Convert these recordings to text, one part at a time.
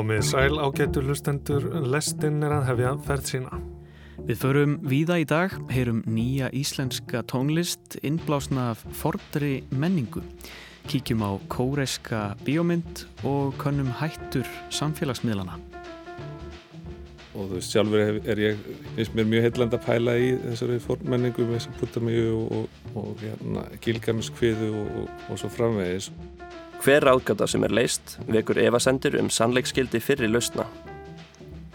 Komið sæl ágættu hlustendur, lestinn er að hefja ferð sína. Við förum víða í dag, heyrum nýja íslenska tónlist, innblásna af fordri menningu. Kíkjum á kóreska bíómynd og kannum hættur samfélagsmiðlana. Og þú veist, sjálfur er ég, finnst mér mjög heitland að pæla í þessari fornmenningu með þessum puttamíu og, og, og hérna, gilgamiskviðu og, og svo framvegis. Hver ráðgata sem er leist vekur evasendur um sannleikskildi fyrri lausna.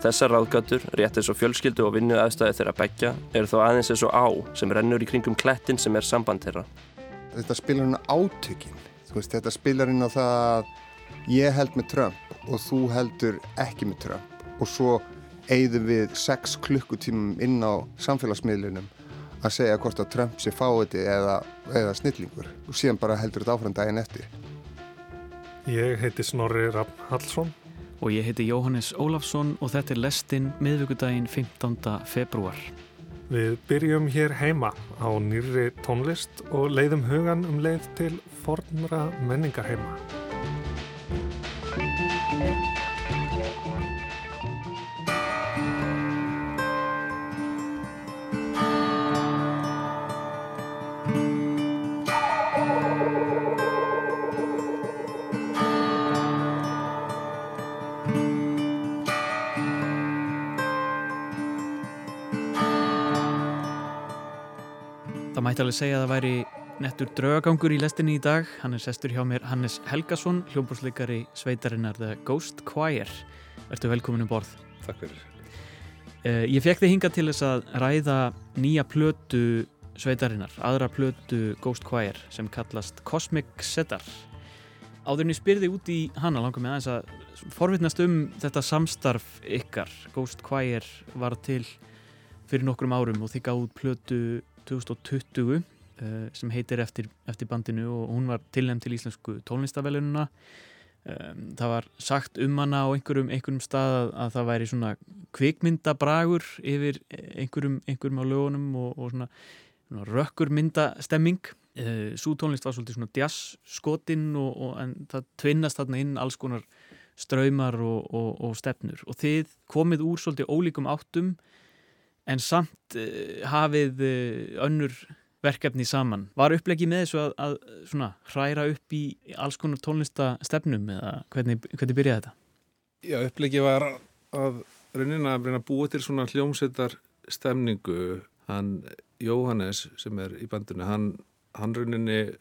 Þessar ráðgatur, rétt eins og fjölskyldu og vinnu aðstæði þeirra begja, eru þó aðeins eins og á sem rennur í kringum klettin sem er samband þeirra. Þetta spilar hún átökin. Veist, þetta spilar hún á það að ég held með Trump og þú heldur ekki með Trump og svo eigðum við 6 klukkutímum inn á samfélagsmiðlunum að segja hvort að Trump sé fáiði eða, eða snillingur og síðan bara heldur þetta áfram daginn eftir. Ég heiti Snorri Raffn Hallsson. Og ég heiti Jóhannes Ólafsson og þetta er lestinn miðvíkudaginn 15. februar. Við byrjum hér heima á nýri tónlist og leiðum hugan um leið til fornra menningar heima. Mætti alveg segja að það væri nettur draugagangur í lestinni í dag. Hann er sestur hjá mér Hannes Helgason, hljómbúrsleikari sveitarinnar The Ghost Choir. Vertu velkomin um borð. Takk fyrir. Uh, ég fekk þig hinga til þess að ræða nýja plötu sveitarinnar, aðra plötu Ghost Choir sem kallast Cosmic Setter. Áðurinn ég spyrði út í hana langum með aðeins að forvittnast um þetta samstarf ykkar. Ghost Choir var til fyrir nokkrum árum og þykka út plötu 2020 uh, sem heitir eftir, eftir bandinu og hún var tilnæmt til íslensku tónlistavellununa um, það var sagt um hana á einhverjum, einhverjum stað að, að það væri svona kvikmyndabragur yfir einhverjum, einhverjum á lögunum og, og svona, svona rökkurmyndastemming uh, svo tónlist var svolítið svona jazzskotinn og, og en það tvinnast þarna inn alls konar ströymar og, og stefnur. Og þið komið úr svolítið ólíkum áttum en samt uh, hafið uh, önnur verkefni saman. Var upplegið með þessu að, að svona, hræra upp í alls konar tónlistastefnum eða hvernig, hvernig byrjaði þetta? Já, upplegið var að rauninna að búa til svona hljómsveitar stemningu. Hann Jóhannes sem er í bandinu, hann, hann rauninni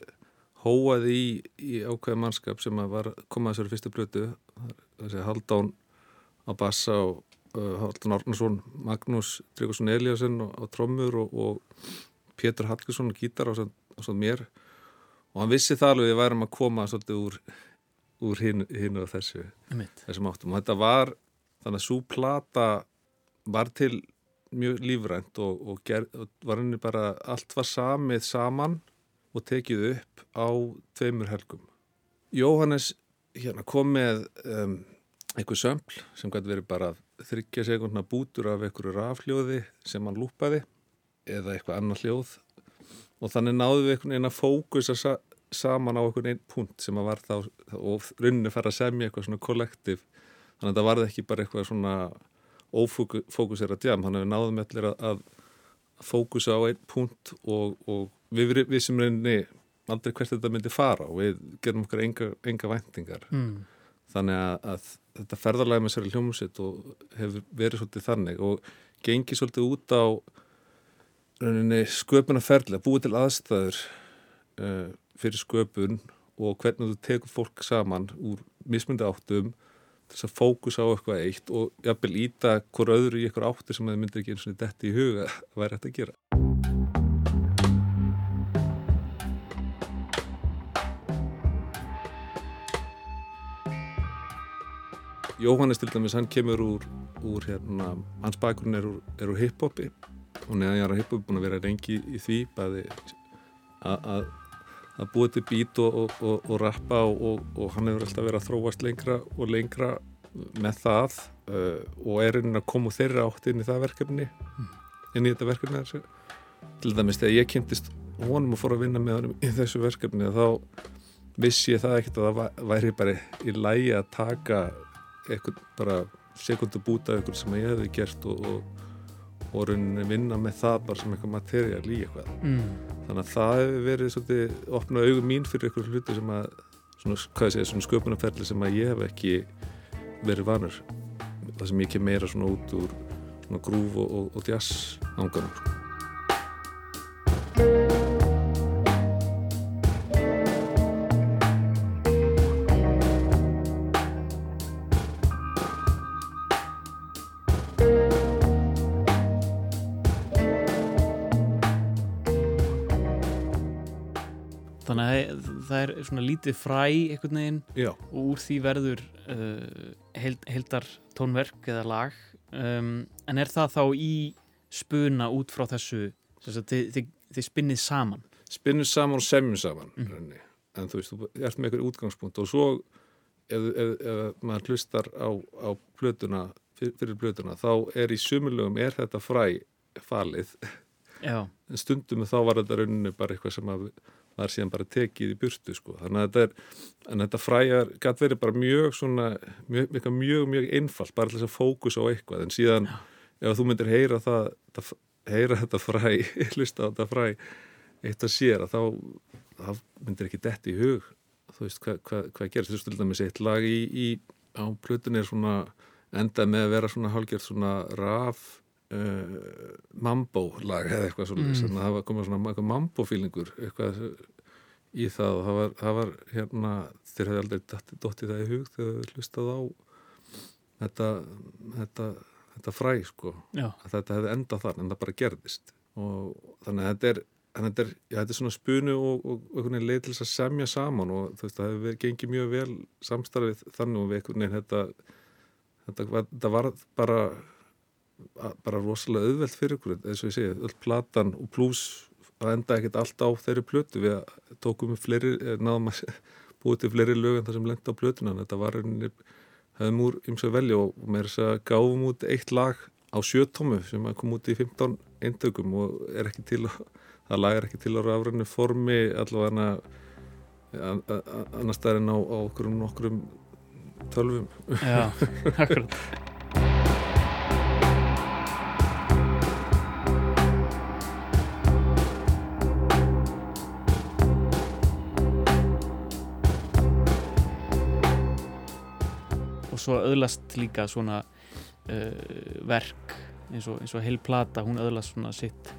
hóaði í, í ákveða mannskap sem var komað þessari fyrstu blötu, þessi Haldán á bassa og Haldan Árnarsson, Magnús Tryggvarsson Eliasson á trommur og, og Pétur Hallgrísson á gítar á svo mér. Og hann vissi það alveg að við værum að koma svolítið úr, úr hinn hin og þessu þessum áttum. Og þetta var þannig að svo plata var til mjög lífrænt og, og, ger, og var henni bara allt var samið saman og tekið upp á tveimur helgum. Jóhannes hérna, kom með um, einhver sömpl sem gæti verið bara þryggja sekundna bútur af einhverju rafljóði sem hann lúpaði eða eitthvað annar hljóð. Og þannig náðu við einhvern veginn að fókusa sa saman á einhvern einn punkt sem að var þá og rauninni fara að semja eitthvað svona kollektiv. Þannig að það varði ekki bara eitthvað svona ófókusera djam. Þannig að við náðum allir að, að fókusa á einn punkt og, og við, við sem rauninni aldrei hvert þetta myndi fara og við gerum okkar enga, enga væntingar. Mm. Þannig að, að þetta ferðarlega með sér hljómsitt og hefur verið svolítið þannig og gengið svolítið út á sköpunarferðlega, búið til aðstæður uh, fyrir sköpun og hvernig þú tekur fólk saman úr mismundi áttum þess að fókus á eitthvað eitt og jafnvel íta hver öðru í eitthvað áttu sem það myndir ekki eins og þetta í huga að væri hægt að gera. Jóhannes til dæmis, hann kemur úr, úr hérna, hans bakgrunn er úr, úr hip-hopi og neðan ég er að hip-hopi búin að vera rengi í því bæði að búa til bít og, og, og, og rappa og hann hefur alltaf verið að þróast lengra og lengra með það uh, og er einnig að koma þeirra átt inn í það verkefni inn í þetta verkefni þessu. til dæmis þegar ég kynntist honum og fór að vinna með honum í þessu verkefni þá vissi ég það ekkert að það væri bara í lægi að taka eitthvað bara sekundu búta eitthvað sem ég hefði gert og, og, og vinna með það bara sem eitthvað materiál í eitthvað mm. þannig að það hefur verið svolítið opnað augum mín fyrir eitthvað hluti sem að svona, segja, svona sköpunarferli sem að ég hef ekki verið vanur það sem ég kem meira svona út úr svona grúf og, og, jazz ánganum sko. Svona lítið fræ einhvern veginn Já, og úr því verður uh, held, heldar tónverk eða lag. Um, en er það þá í spuna út frá þessu þið, þið, þið spinnið saman? Spinnum saman og semjum saman Mm. en þú veist, þú ert með eitthvað útgangspunkt og svo ef, ef, ef maður hlustar á, á plötuna fyrir, fyrir plötuna, þá er í sumulögum er þetta fræ falið. Já, en stundum þá var þetta rauninni bara eitthvað sem að var síðan bara tekið í burtu sko. þannig að þetta er en þetta fræjar gæti verið bara mjög svona mjög, mjög, mjög, einfalt bara þess að fókus á eitthvað. En síðan ef þú myndir heyra það þetta, heyra þetta fræ, hlusta á þetta fræ eitt að sér að þá, þá myndir ekki detti í hug. Þú veist hvað hva, hva gerist? Þú stildar með sitt lag í, í á plötunni er svona endað með að vera svona hálgjört svona raf uh, mambo lag eða eitthvað svona, Mm. það var komið svona mambo fílingur eitthvað í það. Og það var, það var hérna þér hefði aldrei dottið það í hug þegar þau hlustað á þetta, þetta, þetta fræ sko. Að þetta hefði endað þar en það bara gerðist. Og þannig að þetta er, er, já, þetta er svona spunu og, og einhvern veginn leið til þess að semja saman og þú veist, það hefur gengið mjög vel samstarfið þannig og við einhvern veginn þetta, þetta, þetta var bara bara rosalega auðvelt fyrir ykkur eins og ég segi, öll platan og pluss að enda ekkert allt á þeirri plötu. Við tókum við fleiri eh, náðum að búið til fleiri lög en það sem lendi á plötuna en þetta var einnig hefðum úr ymsa velja og með þess að gáfum út eitt lag á sjötómu sem kom út í 15 eintökum og er ekki til að það lag er ekki til að rafrænu formi allavega annars staðar en á, á okkur um nokkrum tölvum. Já, akkurat svo öðlast líka svona uh, verk eins og, eins og heil plata, hún öðlast svona sitt,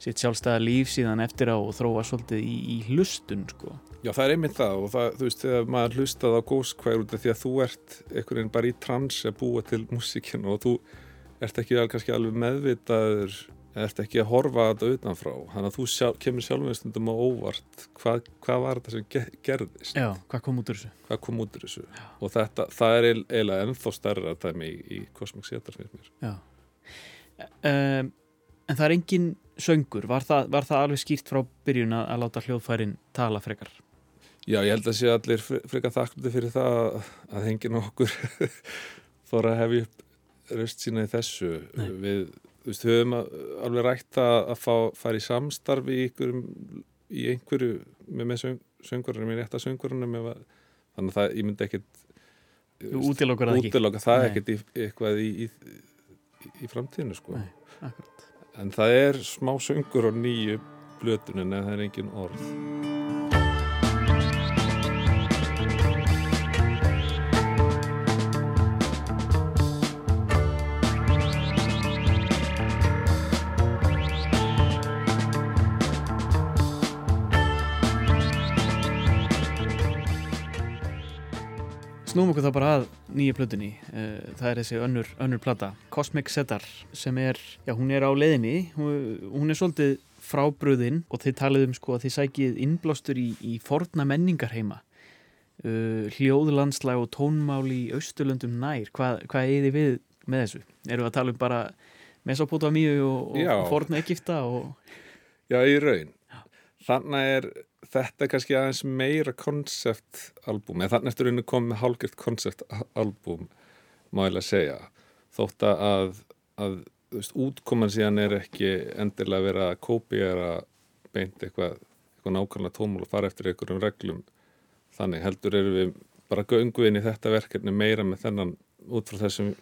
sitt sjálfstæða líf síðan eftir á og þróa svolítið í, í hlustun sko. Já, það er einmitt það og það, þú veist, þegar maður hlustað á góðskvær út af því að þú ert einhvern veginn bara í trans að búa til músikinu og þú ert ekki alveg meðvitaður ert ekki að horfa að þetta utanfrá. Þannig að þú sjálf, kemur sjálfum stundum á óvart hvað, hvað var þetta sem ge gerðist? Já, hvað kom út úr þessu? hvað út úr þessu? Og þetta, það er eiginlega ennþá stærra dæmi í, í Cosmic Theater finnst mér. Já. Um, En það er engin söngur. Var það, var það alveg skýrt frá byrjun að, að láta hljóðfærin tala frekar? Já, ég held að sé allir fre- frekar þakklandi fyrir það að- að hengin okkur fór að hefja upp röst sína í þessu. Nei. við, þú veist, höfum að, alveg rætt að, að fá, fara í samstarfi í, einhverjum, í einhverju með, með söng, söngurinn, með rétta söngurinn þannig að það, ég myndi ekkit Þú útilokar það útiloka það ekkit í, eitthvað í, í, í, í framtíðinu sko. Nei, en það er smá söngur á nýju blötunin en það er engin orð okkur þá bara að nýja plötunni Eh, það er þessi önnur, önnur plata Cosmic Setar sem er já, hún er á leiðinni hún, hún er svolítið frábröðin og þið talið um sko að þið sækið innblástur í, í forna menningarheima uh, hljóðlandslag og tónmál í austurlöndum nær hvað, hvað er þið við með þessu? Erum við að tala um bara Mesopotamíu og, og, Já. forna Egipta og Já, í raun. Þannig er þetta kannski aðeins meira konceptalbum, eða þannig ertu rauninu komið með hálfgjört konceptalbum, má ég lega segja. Þótt að, að veist, útkoman síðan er ekki endilega verið að kópiera beint eitthvað, eitthvað nákvæmlega tómul og fara eftir einhverjum reglum. Þannig heldur erum við bara göngu inn í þetta verkefni meira með þennan út frá þessum,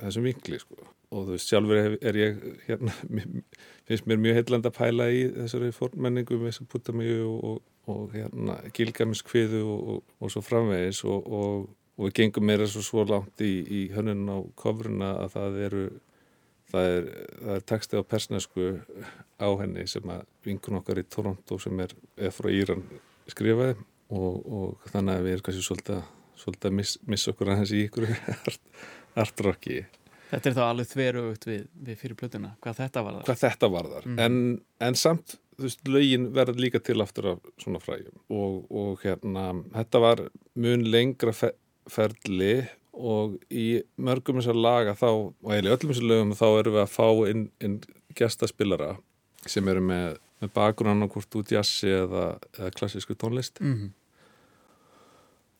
þessum vinkli sko. og þú veist, sjálfur er, er ég hérna, finnst mér mjög heilland að pæla í þessari fornmenningu með þess að puta mig og, og, og hérna, gilgamiskviðu og, og svo framvegis og við gengum meira svo, svo langt í, í hönnun á kofruna að það eru það er, er texti á persnesku á henni sem að vingun okkar í Toronto sem er, frá Íran skrifaði og, og þannig að við erum kannski svolítið, svolítið að miss, missa okkur aðeins í ykkur artrocki Þetta er þá alveg þverugt við, við fyrir plötuna, hvað þetta var þar? Hvað þetta var þar, mm. en, en samt þú veist, lögin verður líka til aftur af svona frægjum og, og hérna, þetta var mun lengra ferli og í mörgum þessar laga þá, og eiginlega öllum þessar lögum þá erum við að fá inn, inn gestaspillara sem eru með, með bakgrunn á hvort út jazzi eða, eða klassísku tónlist. Mm -hmm.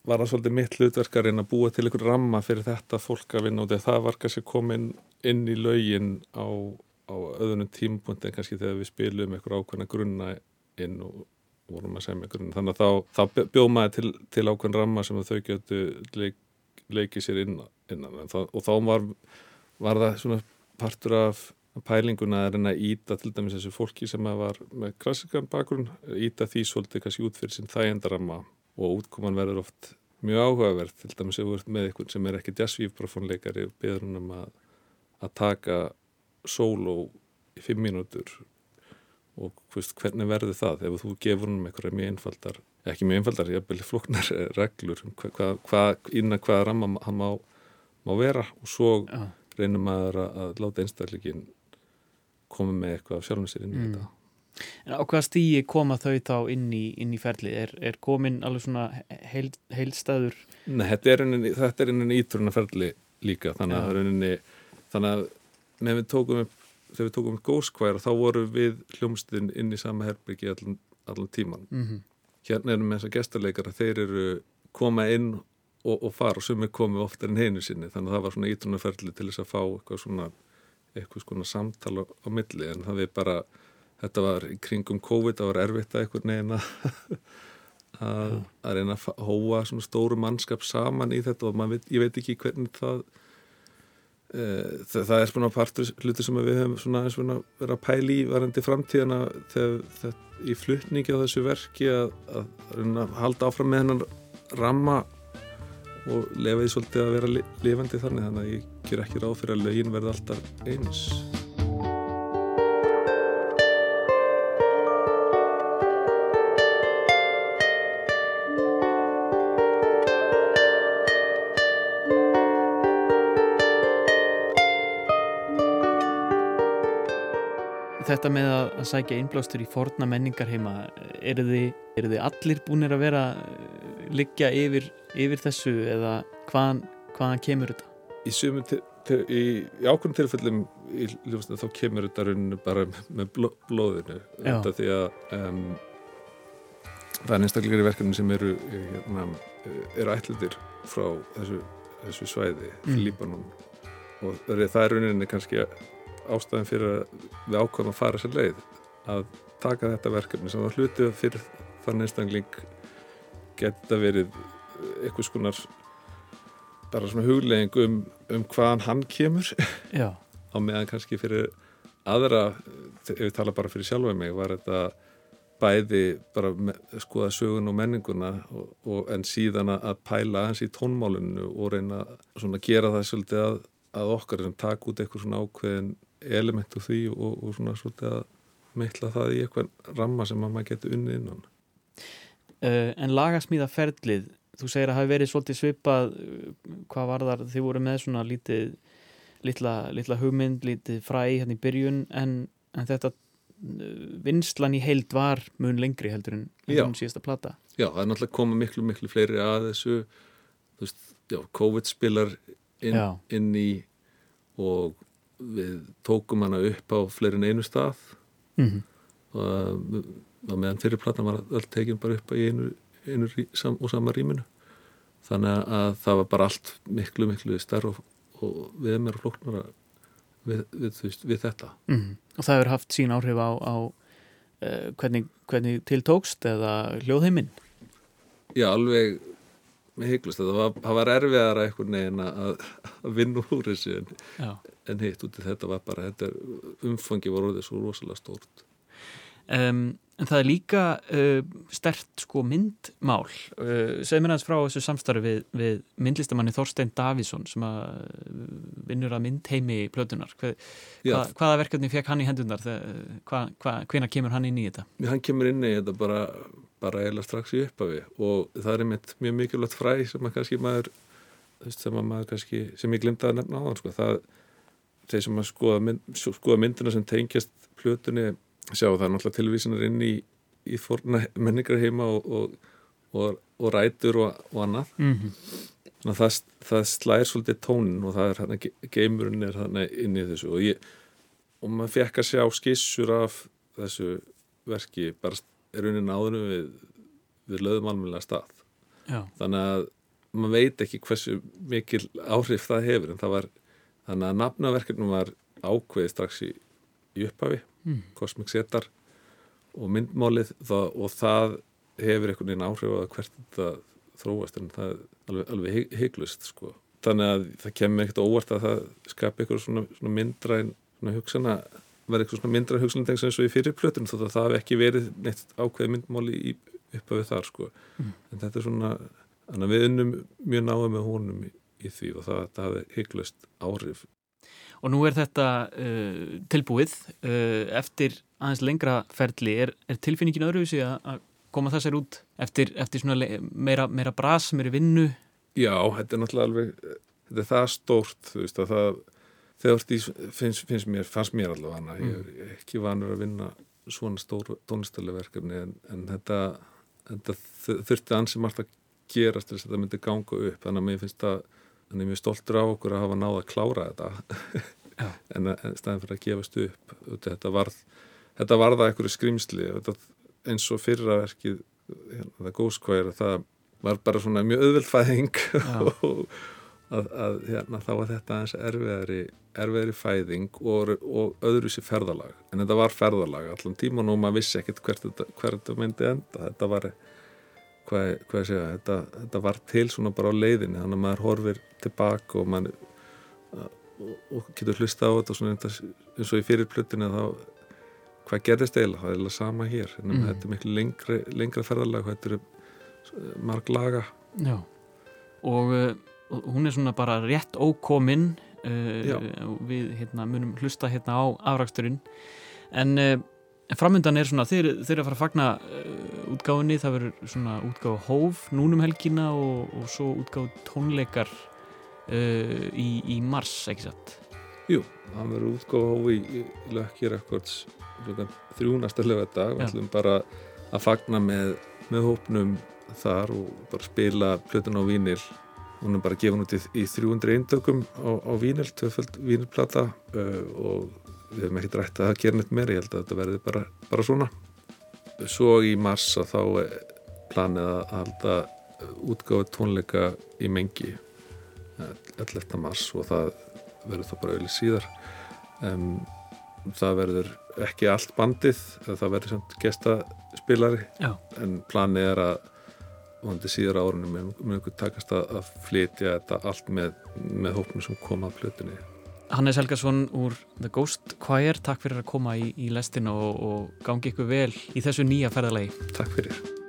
var það svolítið mitt hlutverkarinn að búa til einhver ramma fyrir þetta fólk að vinna og það? Var kannski komin inn í lögin á, á öðunum tímapunkti en kannski þegar við spilum einhver ákveðna grunna inn og vorum að segja með grunna þannig að þá, þá bjóð maður til, til ákveðn ramma sem þau getur leik leikið sér innan, innan. Það, og þá var, var það svona partur af pælinguna að reyna að íta til dæmis þessu fólki sem var með klassikan bakgrunn, íta því svolítið kannski út fyrir sinn þægendarama og útkoman verður oft mjög áhugaverð til dæmis ef við erum með einhvern sem er ekki jazzvífbrafónleikari og beður hann um að, að taka solo í fimm mínútur og hvist, hvernig verður það ef þú gefur hann um einhverja mjög einfaldar ekki mjög einfaldar, ég byrjað floknar reglur um hvað, hvað, innan hvaða ramma hann má, má vera og svo ja. reynir maður að, að láta einstakleikin koma með eitthvað sjálfum sér inn í mm. þetta En á hvaða stíi koma þau þá inn í, inn í ferli? Er, er komin alveg svona heil, heilstæður? Nei, þetta er einhvern ítrúna ferli líka þannig að, rauninni, þannig að með við tókum upp þegar við tókum upp góðskværa þá voru við hljómsdinn inn í sama herbyggi allan, allan tíman mm -hmm hérna erum við þess að gestarleikara þeir eru koma inn og, og fara og sumir komi oftar en heinu sinni þannig að það var svona ítrunarferðli til þess að fá eitthvað svona, eitthvað svona samtala á milli en það við bara þetta var í kringum COVID það var erfitt að eitthvað neina að, að reyna að hóa svona stóru mannskap saman í þetta og veit, ég veit ekki hvernig það það, það er svona partur hluti sem við höfum svona, svona verið að pæli í varandi framtíðana þegar þetta í flutningi á þessu verki að, að, að halda áfram með hennan ramma og lefa því svolítið að vera lifandi þannig þannig að ég ger ekki ráð fyrir að lögin verði alltaf eins þetta með að, sækja innblástur í forna menningar heima eru þið, er þið allir búinir að vera eh, liggja yfir, yfir þessu eða hvaðan, hvaðan kemur þetta? Í sumum til, til, í, í ákveðin tilfellum í hljómsnum þá kemur þetta rauninu bara með bló, blóðinu þetta því að um, það er einstaklega í verkefni sem eru hérna, eru ætlindir frá þessu, þessu svæði mm. Líbanon og það er rauninni kannski að ástæðin fyrir að við ákvæmum að fara sér leið að taka þetta verkefni sem var hlutið fyrir þann einstakling geta verið eitthvað skonar bara svona huglegging um, um hvaðan hann kemur. Á meðan kannski fyrir aðra, ef við tala bara fyrir sjálfa mig, var þetta bæði bara skoða sögun og menninguna og, og en síðan að pæla hans í tónmálunnu og reyna að gera það svolítið að, að okkar sem takk út eitthvað svona ákveðin elementu því og, og svona svolítið að meitla það í eitthvað ramma sem maður getur unnið innan. Uh, En lagasmíðaferðlið þú segir að hafi verið svolítið svipað hvað var þar, þið voru með svona lítið litla, litla hugmynd, lítið fræ hérna í byrjun en, en þetta vinslan í heild var mun lengri heldur en hún síðasta plata. Já, það er náttúrulega komið miklu, miklu fleiri að þessu. Þú veist, já, COVID spilar inn, inn í og við tókum hana upp á fleirin einu stað mm -hmm. og, og meðan fyrirplatan var öll tekin bara upp í einu, einu sam, og sama rýminu þannig að það var bara allt miklu miklu starf og, og við meira flóknara við, við, við þetta mm -hmm. Og það hefur haft sín áhrif á, á uh, hvernig, hvernig tiltókst eða hljóðheiminn? Já, alveg með heiklust það var, það var erfiðara einhvern veginn að, að vinna úr þessu en, en hitt út í þetta var bara þetta umfangi var orðið svo rosalega stórt. Um, en það er líka uh, stert sko myndmál. Uh, segð mér aðeins frá þessu samstarfi við, við myndlistamanni Þorstein Davíðsson sem að uh, vinnur að myndheimi plötunar Hva, hva, hvaða verkefni fekk hann í hendunar hva, hvena kemur hann inn í þetta? Hann kemur inn í þetta bara bara eiginlega strax í upphafi. Og það er einmitt mjög mikilvægt fræ sem að kannski maður sem að maður kannski, sem ég glimta að nefna á hann sko, það þeir sem að skoða, mynd, skoða myndina sem tengjast plötunni sjá það er náttúrulega tilvísinar inn í, í forna menningar heima og, og, og, og rætur og, annað mm -hmm. Það, það slæðir svolítið tónin og það er hérna, geimurinn er hérna inn í þessu og ég, og maður fekk að sjá skissur af þessu verki bara er unin áðurum við, við löðum almennilega stað. Já, Þannig að maður veit ekki hversu mikil áhrif það hefur en það var, þannig að nafnaverkefnum var ákveðið strax í, í upphafi, Mm. Cosmic Setar og myndmálið það, og það hefur einhvern veginn áhrif á hvert þetta þróast en það er alveg, alveg hygglust sko. Þannig að það kemur ekkert óvart að það skapi eitthvað svona, svona myndræn svona hugsana, verði eitthvað svona myndræn hugsanatengst eins og í fyrir plötun þó að það hafi ekki verið neitt ákveðið myndmáli í, uppafið þar sko. Mm. En þetta er svona, að við unnum mjög náðu með honum í, í því og það, það hafi hygglust áhrif og nú er þetta uh, tilbúið. Uh, eftir aðeins lengra ferli er, er tilfinningin öðruvísi að koma þessar út eftir, eftir meira, meira bras, meira vinnu? Já, þetta er náttúrulega alveg þetta er það stórt, þú veist að það þegar því finnst, finnst mér fannst mér allavega hana, ég er ekki vanur að vinna svona stór tónlistarlega verkefni en, en þetta, þetta þurfti ansi margt að gerast þess að þetta myndi ganga upp, þannig að mér finnst að þannig að ég er mjög stoltur á okkur að hafa náða að klára þetta Já. en, staðin fyrir að gefast upp þetta varð, þetta varða einhverju skrimsli eins og fyrra verkið hérna, það góðskværi það var bara svona mjög auðveldfæðing Já. og að, að hérna, þá var þetta aðeins erfiðari, erfiðari fæðing og, og öðru sér ferðalag en þetta var ferðalag allan tíman og maður vissi ekkert hvert þetta, hvert þetta myndi enda þetta var hvað, hvað segja, þetta, þetta var til svona bara á leiðinni þannig að maður horfir tilbaka og maður og, og getur hlusta á þetta svona eins og í fyrir plötinu þá hvað gerðist eiginlega, það er eiginlega sama hér en Mm. þetta er miklu lengri, lengra ferðalag þetta eru eh, marg laga Já. Og, uh, hún er svona bara rétt ókomin Já. uh, og við hérna, munum hlusta hérna á afraksturinn en uh, framöndan er svona þeir, þeir eru að fara að fagna útgáfinni, það verður svona útgáfa hóf núnum helgina og, og svo útgáfa tónleikar uh, í, í mars, ekki satt? Jú, hann verður útgáfa hófi í, í Lucky Records klukkan þrjú næsta lögadag við ætlum bara að fagna með, með hópnum þar og bara spila plötun á vínil hún er bara gefin út í, í 300 eintökum á, á vínil, tvöföld vínilplata uh, og við hefum ekki drætt að gera neitt meira, ég held að þetta verði bara, bara svona. Svo í mars að þá planið að halda útgáfa tónleika í mengi 11. mars og það verður þá bara auðvitað síðar um, það verður ekki allt bandið það verður samt gestaspilari Já. en planið er að vonandi síðar árunum mun ykkur takast að, að flytja þetta allt með, með hópnum sem koma að plötunni Hannes Helgason úr The Ghost Choir takk fyrir að koma í, í lestin og, og gangi ykkur vel í þessu nýja ferðalagi Takk fyrir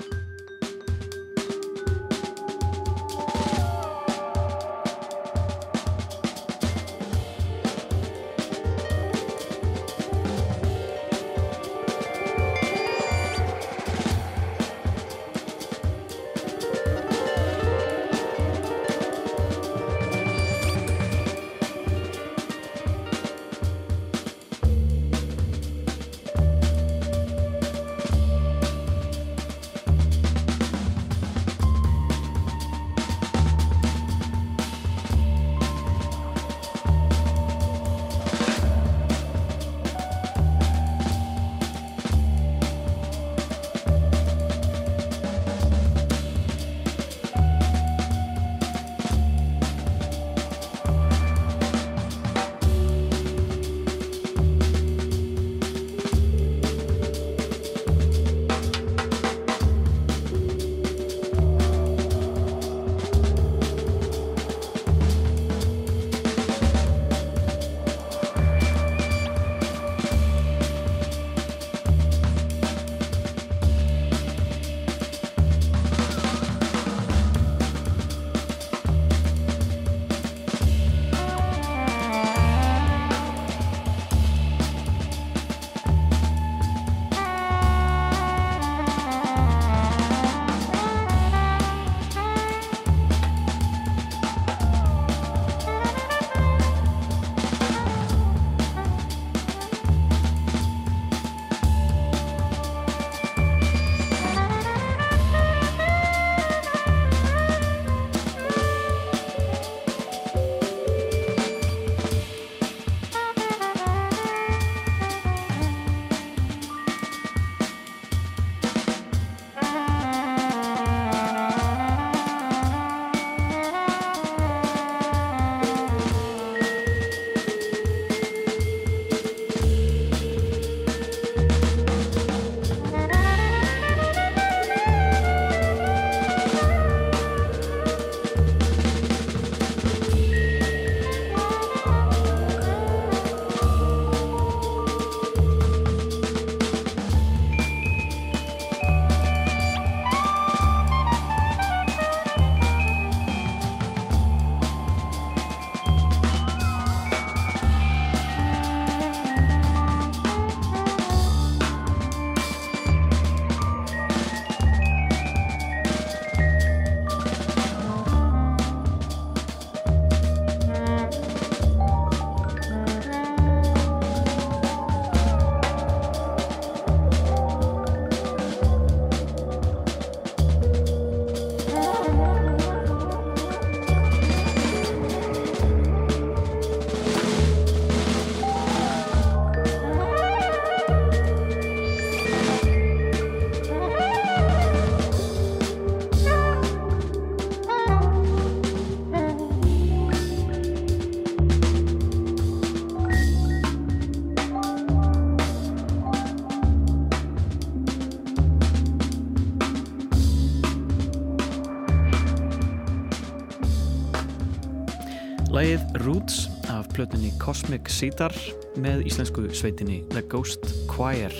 plötunni Cosmic Cedar með íslensku sveitinni The Ghost Choir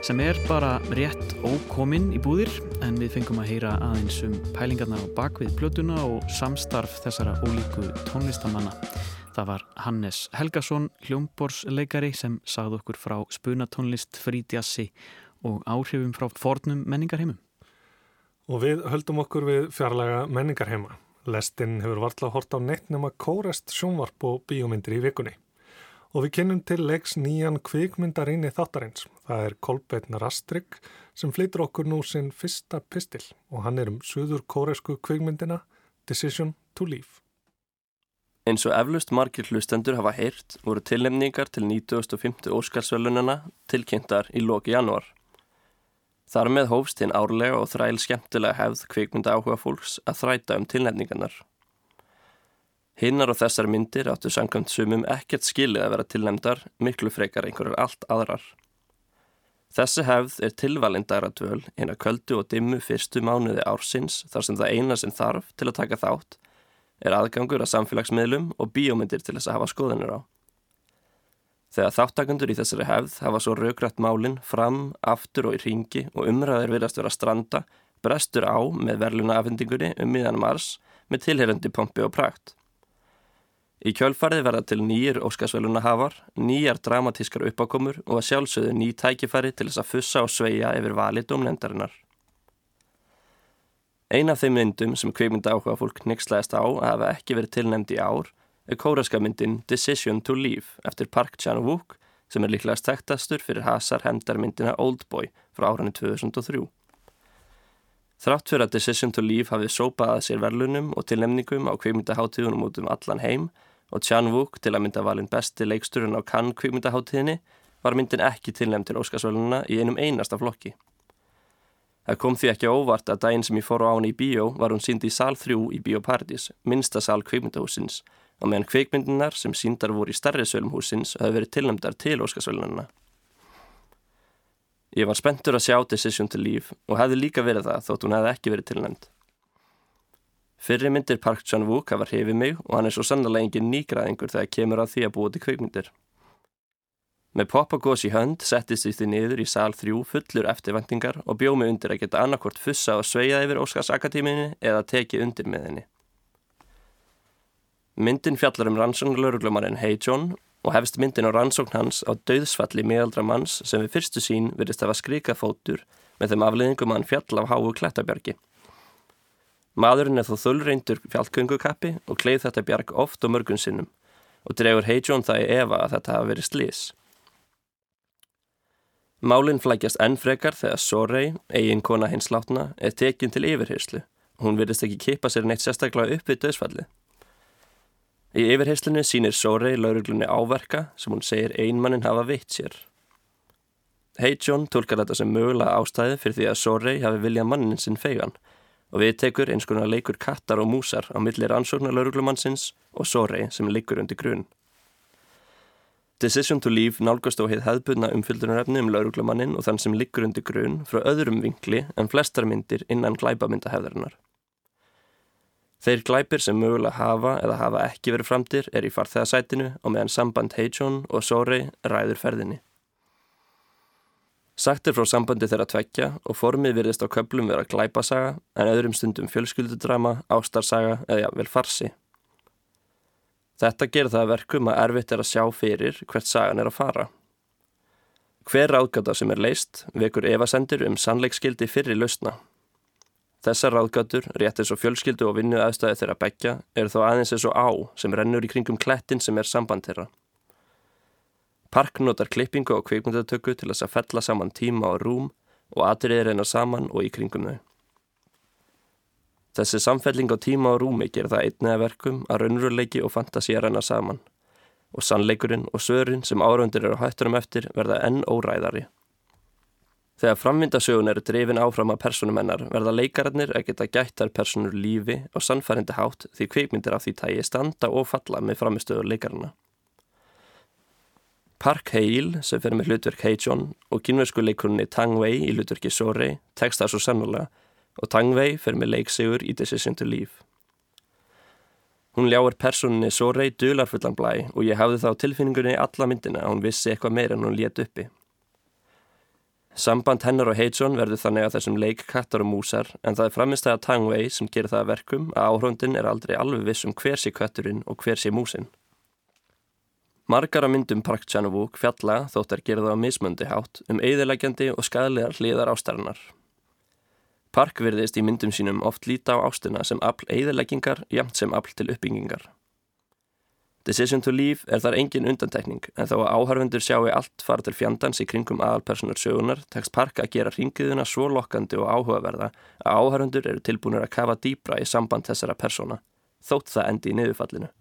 sem er bara rétt ókominn í búðir en við fengum að heyra aðeins um pælingarnar á bakvið plötuna og samstarf þessara ólíku tónlistamanna. Það var Hannes Helgason, hljómborsleikari sem sagði okkur frá spunatónlist, frídjassi og áhrifum frá fornum menningarheimum. Og við höldum okkur við fjarlaga menningarheima. Lestinn hefur vartla hort á neitt nema kórest sjónvarp og bíómyndir í vikunni. Og við kynum til leiks nýjan kvikmyndarinni þáttarins. Það er Kolbeinn Rastrik sem flytur okkur nú sinn fyrsta pistil og hann er um söður kóresku kvikmyndina Decision to Leave. Eins og eflust margir hlustendur hafa heyrt voru tilnefningar til 1950 Óskarsvölunina tilkynntar í loki januar. Þar með hófst hinn árlega og þræl skemmtilega hefð kvikmynda áhuga fólks að þræta um tilnefningarnar. Hinnar og þessar myndir áttu samkvæmt sumum ekkert skilið að vera tilnefndar miklu frekar einhverjar allt aðrar. Þessi hefð er tilvalindara dvöl eina köldu og dimmu fyrstu mánuði ársins þar sem það eina sem þarf til að taka þátt er aðgangur að samfélagsmiðlum og bíómyndir til þess að hafa skoðanir á. Þegar þáttakundur í þessari hefð hafa svo raugrætt málinn fram, aftur og í ringi og umræðir viðast vera stranda, brestur á með verluna afhendingunni um miðan mars með tilherandi pompi og prækt. Í kjölfarið verða til nýjir óskarsveluna hafar, nýjar dramatískar uppákomur og að sjálfsögðu ný tækifæri til þess að fussa og sveia yfir valið domnendarinnar. Einn af þeim myndum sem kveikmynda áhuga fólk nixlaðist á að hafa ekki verið tilnæmd í ár kóraska myndin Decision to Leave eftir Park Chan-wook sem er líklega stektastur fyrir Hazar hendarmyndina Oldboy frá árunni 2003. Þrátt fyrir að Decision to Leave hafið sópað að sér verlunum og tilnemningum á kvikmyndaháttíðunum út um allan heim og Chan-wook til að mynda valin besti leiksturinn á kann kvikmyndaháttíðinni var myndin ekki tilnemd til Óskarsvöluna í einum einasta flokki. Það kom því ekki óvart að daginn sem ég fór á án í bíó var hún síndi í sál 3 í Bíóparadís, minsta sál kvikmyndahúsins og meðan kveikmyndinar sem síndar voru í starri sölum húsins hafi verið tilnæmdar til Óskarsvölunarna. Ég var spenntur að sjá Decision to Leave og hefði líka verið það þótt hún hefði ekki verið tilnæmd. Fyrri myndir Park Chan-wook hafa hrifið mig og hann er svo sannlega engin nýgraðingur þegar kemur að því að búa til kveikmyndir. Með popagós í hönd settist því niður í sál þrjú fullur eftirvendingar og bjómi undir að geta annarkort fussa og sveia yfir Óskarsakadéminni eða tekið undir með henni. Myndin fjallar um rannsóknlauruglumarinn Hey John og hefst myndin á rannsókn hans á döðsfalli miðaldra manns sem við fyrstu sín virðist að skrika fótur með þeim afleðingum að hann fjall af háu klættabjargi. Maðurinn er þó þullreindur fjallkungukappi og kleið þetta bjarg oft og mörgun sinnum og dregur Hey John það í efa að þetta hafa verið slís. Málinn flækjast enn frekar þegar Sorey, eigin kona hins látna, er tekinn til yfirheyslu hún virðist ekki kipa sér neitt sérstaklega upp við döðsfalli. Í yfirheyslinu sínir Sórei lauruglunni áverka sem hún segir einmannin hafa veitt sér. Heijón tólkar þetta sem mögulega ástæði fyrir því að Sórei hafi viljað mannin sinn fegan og við tekur eins konar leikur kattar og músar á millir ansóknar lauruglumannsins og Sórei sem leikur undir grunn. Decision to Leave nálgast á heið hefðbunna umfyldunarefni um lauruglumannin og þann sem liggur undir grunn frá öðrum vinkli en flestar myndir innan glæbamyndahefðarinnar. Þeir glæpir sem mögulega hafa eða hafa ekki verið framtir er í farþegasætinu og meðan samband Heijón og Sórei ræður ferðinni. Sagt er frá sambandi þeirra tvekja og formið virðist á köplum vera glæpasaga en öðrum stundum fjölskyldudrama, ástarsaga eða vel farsi. Þetta gerir það verkum að erfitt er að sjá fyrir hvert sagan er að fara. Hver ráðgata sem er leist vekur evasendir um sannleikskildi fyrir lausna. Þessar ráðgötur, rétt eins og fjölskyldu og vinnu aðstæði þeirra begja, eru þó aðeins eins og á sem rennur í kringum klettin sem er samband þeirra. Park notar klippingu og kveikmyndatöku til þess að fella saman tíma og rúm og atriðir reyna saman og í kringum þau. Þessi samfelling á tíma og rúmi ger það einniða verkum að raunveruleiki og fantasía reyna saman og sannleikurinn og sörin sem árundir eru hætturum eftir verða enn óræðari. Þegar framvindasögun eru drefin áfram að personumennar verða leikararnir að geta gættar personur lífi og sannfærindi hátt því kveikmyndir af því tægi standa og falla með framistöður leikarana. Park Hale sem fyrir með hlutverk Hei-John og kynversku leikurunni Tang Wei í hlutverki Sorei tekst það svo sannulega og Tang Wei fyrir með leiksigur í Decision to Leave. Hún ljáir personinni svo rey dularfullan blæ og ég hafði þá tilfinningunni í alla myndina að hún vissi eitthvað meira en hún létt uppi. Samband hennar og Heidson verður þannig að þessum leik kattar og músar en það er framistæða Tangway sem gerir það verkum að áhrundin er aldrei alveg viss um hver sé katturinn og hver sé músin. Margar af myndum Park Chan-wook fjalla þóttar gerða á mismöndi hátt um eigðilegjandi og skadlegar hliðar ástarinnar. Park virðist í myndum sínum oft líta á ástina sem afl eigðileggingar jamt sem afl til uppbyggingar. Decision to Leave er þar engin undantekning en þó að áhörfundur sjáu allt fara til fjandans í kringum aðalpersonar sögunar tekst Park að gera ringiðuna svo lokkandi og áhugaverða að áhörfundur eru tilbúinur að kafa dýbra í samband þessara persona, þótt það endi í niðurfallinu.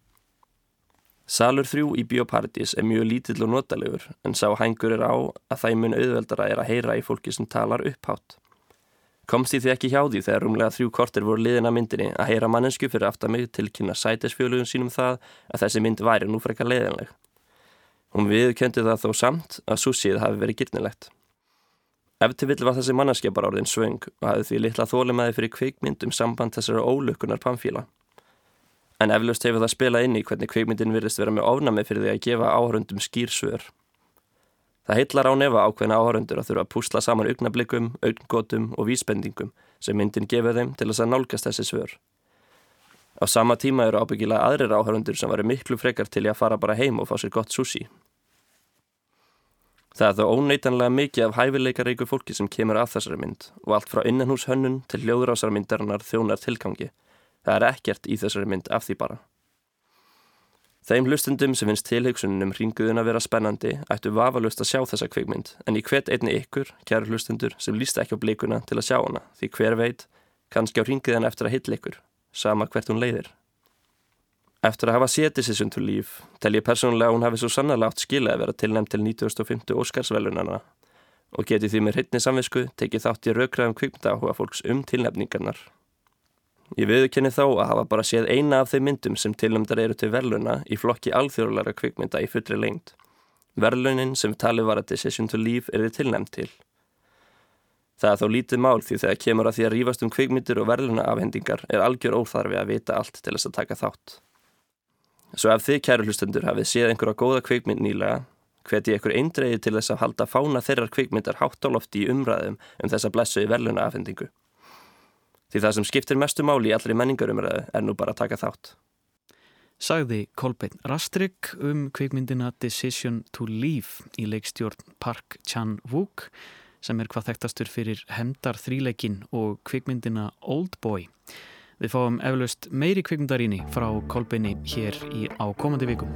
Salur 3 í Bioparadís er mjög lítill og notalegur en sá hængur er á að það mun auðveldara er að heyra í fólki sem talar upphátt. Komst því því ekki hjá því þegar rúmlega þrjú kortir voru liðina myndinni að heyra mannesku fyrir aftar mig tilkynna sætisfjölugun sínum það að þessi mynd væri nú frekar leiðinleg. Hún viðkendi það þó samt að súsið hafi verið gyrnilegt. Eftir vill var þessi manneskja bara orðin svöng og hafi því litla þólimaði fyrir kveikmyndum samband þessara ólökunar pamfíla. En eflaust hefur það spilað inn í hvernig kveikmyndin virðist vera með ofnami fyrir því að gefa áhörundum skýr svör. Það heitlar á nefa ákveðna áhörundur að þurfa að púsla saman augnablikum, augngótum og vísbendingum sem myndin gefur þeim til þess að nálgast þessi svör. Á sama tíma eru ábyggilega aðrir áhörundur sem varu miklu frekar til að fara bara heim og fá sér gott sushi. Það er þó óneitanlega mikið af hæfileikareiku fólki sem kemur að þessari mynd og allt frá innanhúshönnun til hljóðrásar myndarinnar þjónar tilgangi. Það er ekkert í þessari mynd af því bara. Þeim hlustundum sem finnst tilhugsunum ringuðun að vera spennandi ættu vafalust að sjá þessa kvikmynd en í hvert einni ykkur, kæru hlustundur, sem líst ekki á blikuna til að sjá hana því hver veit, kannski á ringuðan eftir að hitla ykkur, sama hvert hún leiðir. Eftir að hafa setið sér sundur líf, tel ég persónulega að hún hafi svo sannarlega átt skila að vera tilnæmt til 1950 Óskarsvelunana og geti því með hreitni samvisku tekið þátt í raukraðum kvikmynda áhuga fólks um tilnæfningarnar. Ég viðkenni þá að hafa bara séð eina af þeim myndum sem tilnæmdar eru til verluna í flokki alþjóðlara kvikmynda í fullri lengt. Verlunin sem talið var að Decision to Leave er þið tilnæmt til. Það er þó lítið mál því þegar kemur að því að rýfast um kvikmyndir og verluna afhendingar er algjör óþarfi að vita allt til þess að taka þátt. Svo ef þið kæru hlustendur hafið séð einhverja góða kvikmynd nýlega, hveti ykkur eindreiði til þess að halda fána þeirrar kvikmyndar hátt á lofti í umræðum um þessa blessu í verluna afhendingu. Því það sem skiptir mestu máli í allri menningarumræðu er nú bara að taka þátt. Sagði Kolbeinn Rastrik um kvikmyndina Decision to Leave í leikstjórn Park Chan-wook sem er hvað þekktastur fyrir Hemdar þríleikin og kvikmyndina Oldboy. Við fáum eflaust meiri kvikmyndaríni frá Kolbeinni hér í ákomandi vikum.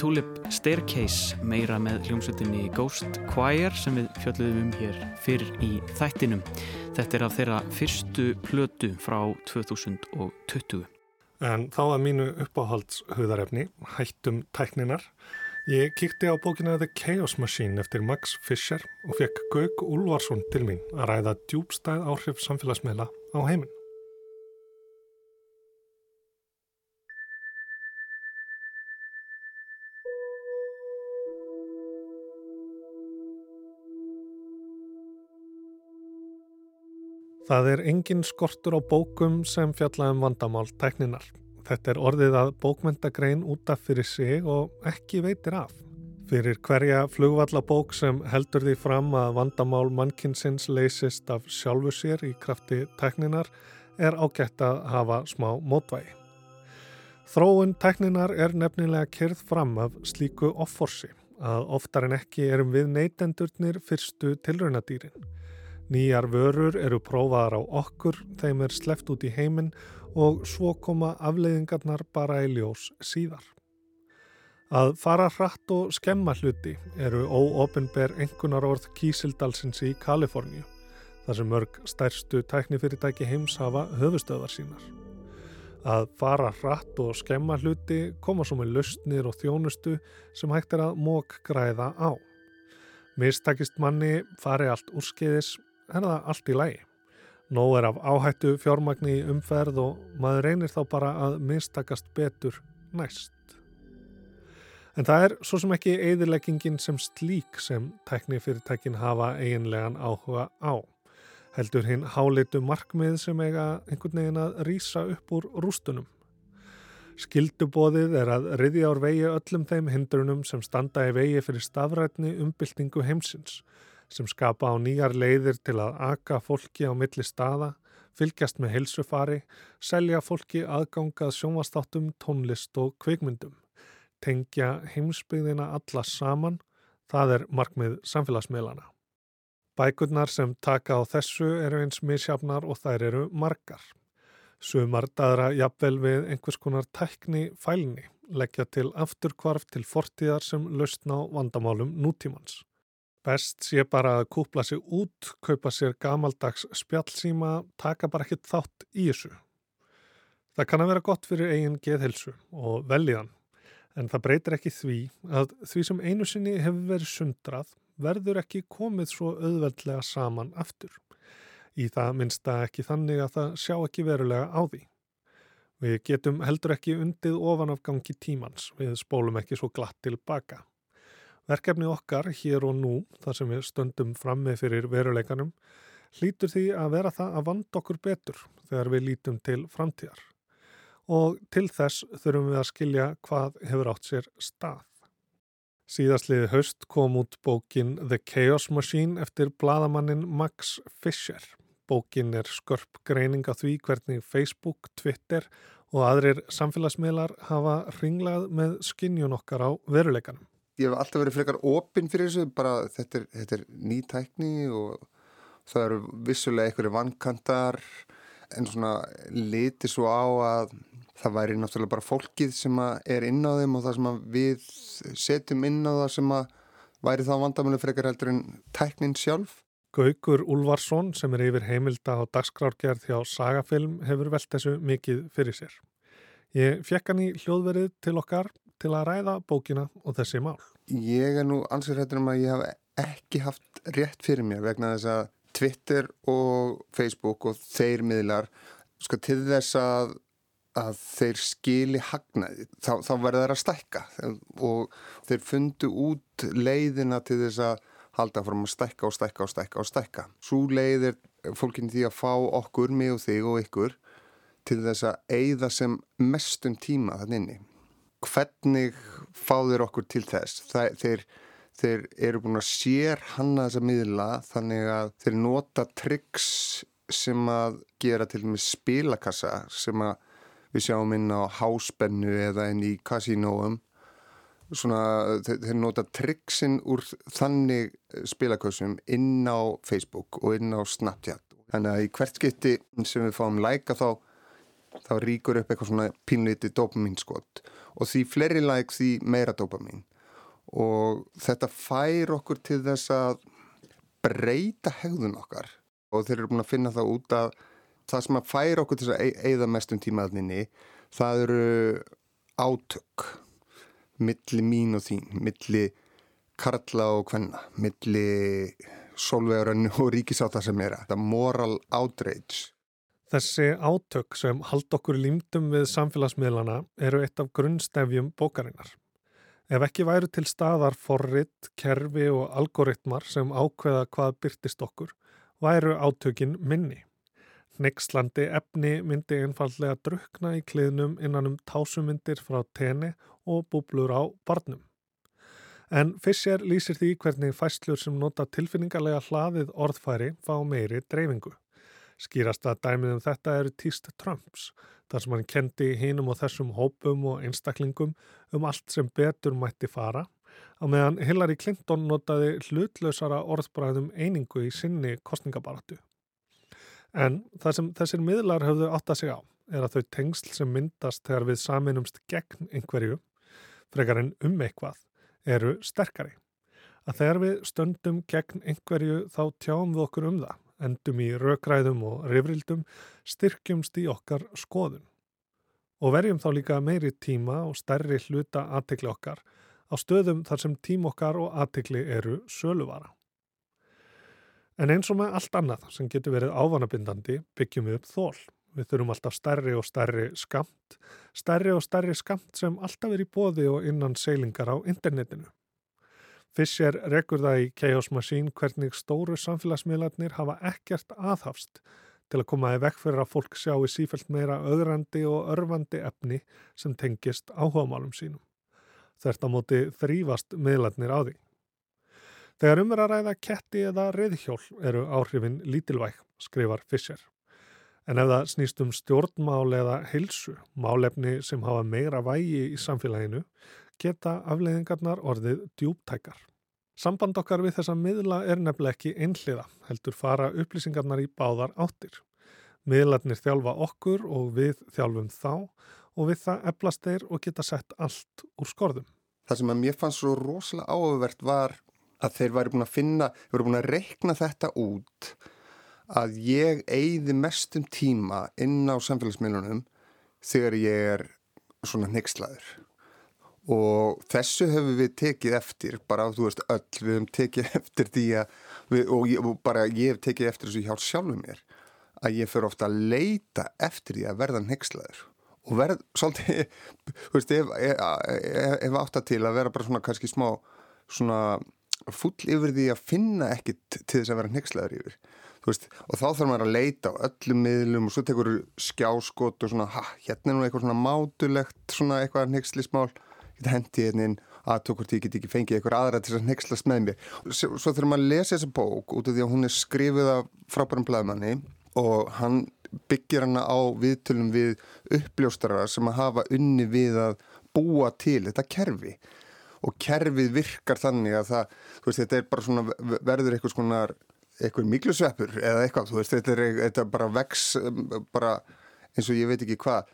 Tulip Staircase meira með hljómsveitinni Ghost Choir sem við fjöldluðum um hér fyrir í þættinum. Þetta er af þeirra fyrstu plötu frá 2020. En þá að mínu uppáhaldshauðarefni, hættum tækninar. Ég kíkti á bókina The Chaos Machine eftir Max Fischer og fekk Gaug Úlvarsson til mín að ræða djúbstæð áhrif samfélagsmeila á heiminn. Það er engin skortur á bókum sem fjalla um vandamál tækninar. Þetta er orðið að bókmyndagrein út af fyrir sig og ekki veitir af. Fyrir hverja flugvallabók sem heldur því fram að vandamál mannkinsins leysist af sjálfu sér í krafti tækninar er ágætt að hafa smá mótvægi. Þróun tækninar er nefnilega kyrð fram af slíku offorsi að oftar en ekki erum við neytendurnir fyrstu tilraunadýrin. Nýjar vörur eru prófaðar á okkur, þeim er sleft út í heiminn og svo koma afleiðingarnar bara í ljós síðar. Að fara hratt og skemma hluti eru óopenber engunar orð Kísildalsins í Kaliforníu, þar sem mörg stærstu tæknifyrirtæki heims hafa höfustöðar sínar. Að fara hratt og skemma hluti koma svo með lausnir og þjónustu sem hægt er að mók græða á. Mistakist manni fari allt úrskeiðis er það allt í lægi. Nó er af áhættu fjármagni umferð og maður reynir þá bara að mistakast betur næst. En það er svo sem ekki eðileggingin sem slík sem teknifyrirtækin hafa eiginlegan áhuga á. Heldur hinn hálitu markmið sem eiga einhvern veginn að rýsa upp úr rústunum. Skildubóðið er að riðja ár vegi öllum þeim hindrunum sem standa í vegi fyrir stafrætni umbyltingu heimsins sem skapa á nýjar leiðir til að aka fólki á milli staða, fylgjast með heilsufari, selja fólki aðgangað sjónvastáttum, tónlist og kvikmyndum. Tengja heimsbyggðina alla saman, það er markmið samfélagsmiðlana. Bækurnar sem taka á þessu eru eins misjafnar og þær eru margar. Sumar daðra jafnvel við einhvers konar tækni fælni, leggja til afturkvarf til fortíðar sem lausna á vandamálum nútímans. Best sé bara að kúpla sig út, kaupa sér gamaldags spjallsíma, taka bara ekkit þátt í þessu. Það kann að vera gott fyrir eigin geðhelsu og veljiðan, en það breytir ekki því að því sem einu sinni hefur verið sundrað verður ekki komið svo auðveldlega saman aftur. Í það minnsta ekki þannig að það sjá ekki verulega á því. Við getum heldur ekki undið ofan af gangi tímans, við spólum ekki svo glatt tilbaka. Verkefni okkar hér og nú, þar sem við stöndum frammi fyrir veruleikanum, hlýtur því að vera það að vanda okkur betur þegar við lítum til framtíðar. Og til þess þurfum við að skilja hvað hefur átt sér stað. Síðastliði haust kom út bókin The Chaos Machine eftir bladamannin Max Fischer. Bókin er skörp greining af því hvernig Facebook, Twitter og aðrir samfélagsmiðlar hafa ringlað með skinnjun okkar á veruleikanum ég hef alltaf verið frekar opinn fyrir þessu, bara þetta er, þetta er ný tækni og það eru vissulega einhverju vankantar en svona liti svo á að það væri náttúrulega bara fólkið sem er inn á þeim og það sem við setjum inn á það sem að væri þá vandamölu frekar heldur en tæknin sjálf. Gaugur Úlvarsson sem er yfir heimilda á dagskrárgerð hjá Sagafilm hefur velt þessu mikið fyrir sér. Ég fekk hann í hljóðverið til okkar til að ræða bókina og þessi mál? Ég er nú ansið hættur um að ég hef ekki haft rétt fyrir mér vegna þess að Twitter og Facebook og þeir miðlar sko, til þess að, að þeir skili hagnaði þá, þá verða þeir að stækka og þeir fundu út leiðina til þess að halda fram að stækka og stækka og stækka og stækka. Svo leiðir fólkinni því að fá okkur, mig og þig og ykkur til þess að eigða sem mestum tíma þannig inni hvernig fá þeir okkur til þess? Það, þeir, þeir eru búin að sér hanna þessa miðla þannig að þeir nota tryggs sem að gera til með spilakassa sem að við sjáum inn á háspennu eða inn í kasínóum. Svona þeir, nota tryggsin úr þannig spilakassum inn á Facebook og inn á Snapchat. Þannig að í hvert skipti sem við fáum læka þá þá ríkur upp eitthvað svona pínliti dopaminskott og því fleiri like því meira dopamin og þetta fær okkur til þess að breyta hegðun okkar. Og þeir eru búin að finna það út að það sem að fær okkur til að eigða mestum tímaðninni það eru átök milli mín og þín, milli karla og hvenna, milli solvegarönnu og ríkisáta sem er þetta moral outrage. Þessi átök sem hald okkur límdum við samfélagsmiðlana eru eitt af grunnstefjum bókarinnar. Ef ekki væru til staðar forrit, kerfi og algoritmar sem ákveða hvað byrtist okkur, væru átökin minni. Nexlandi efni myndi einfallega drukna í kliðnum innan um tásumindir frá tenni og búblur á barnum. En Fischer lýsir því hvernig fæslur sem nota tilfinningarlega hlaðið orðfæri fá meiri dreifingu. Skýrast að dæmið um þetta eru týst Trumps, þar sem hann kendi hínum og þessum hópum og einstaklingum um allt sem betur mætti fara, á meðan Hillary Clinton notaði hlutlausara orðbræðum einingu í sinni kostningabaratu. En það sem þessir miðlar höfðu átt að segja á er að þau tengsl sem myndast þegar við saminumst gegn einhverju frekar en um eitthvað, eru sterkari. Að þegar við stöndum gegn einhverju þá tjáum við okkur um það, endum í raukræðum og rifrildum, styrkjumst í okkar skoðun. Og verjum þá líka meiri tíma og stærri hluta aðtikli okkar á stöðum þar sem tím okkar og aðtikli eru söluvara. En eins og með allt annað sem getur verið ávanabindandi byggjum við upp þól. Við þurfum alltaf stærri og stærri skamt, stærri og stærri skamt sem alltaf er í bóði og innan seilingar á internetinu. Fischer rekur það í Chaos Machine hvernig stóru samfélagsmiðlarnir hafa ekkert aðhafst til að koma í vekk fyrir að fólk sjá í sífælt meira öðrandi og örfandi efni sem tengist áhugamálum sínum. Þert á móti þrýfast miðlarnir á því. Þegar um er að ræða ketti eða reyðhjól eru áhrifin lítilvæg, skrifar Fischer. En ef það snýst um stjórnmál eða hilsu, málefni sem hafa meira vægi í samfélaginu, geta afleiðingarnar orðið djúptækar. Samband okkar við þessa miðla er nefnileg ekki einhliða, heldur fara upplýsingarnar í báðar áttir. Miðlarnir þjálfa okkur og við þjálfum þá og við það eflast þeir og geta sett allt úr skorðum. Það sem að mér fannst svo rosalega áhugavert var að þeir væri búin að finna, þeir væri búin að reikna þetta út að ég eigði mestum tíma inn á samfélagsmiðlunum þegar ég er svona nexlaður og þessu hefur við tekið eftir bara þú veist öll, við hefum tekið eftir því að við, og, ég, og bara ég hef tekið eftir þessu hjálp sjálfum mér að ég fyrir ofta að leita eftir því að verða nexlaður og verð svolítið, þú veist, ef, ef, ef átt að til að vera bara svona kannski smá svona full yfir því að finna ekkit til þess að vera nexlaður yfir. Veist, og þá þarf maður að leita á öllum miðlum og svo tekur skjáskot og svona, ha, hérna er nú eitthvað svona mátulegt svona eitthvað nexlismál geta hendið hérna inn að tókurt ég get ekki fengið eitthvað aðra til að nexlast með mér. Svo þurfum maður að lesa þessa bók út af því að hún er skrifið af frábærum blæðmanni og hann byggir hana á viðtölum við uppljóstara sem að hafa unni við að búa til þetta kerfi. Og kerfið virkar þannig að það, veist, þetta er bara svona verður eitthvað svona eitthvað miklusveppur eða eitthvað, þú veist, þetta er, þetta bara vex bara eins og ég veit ekki hvað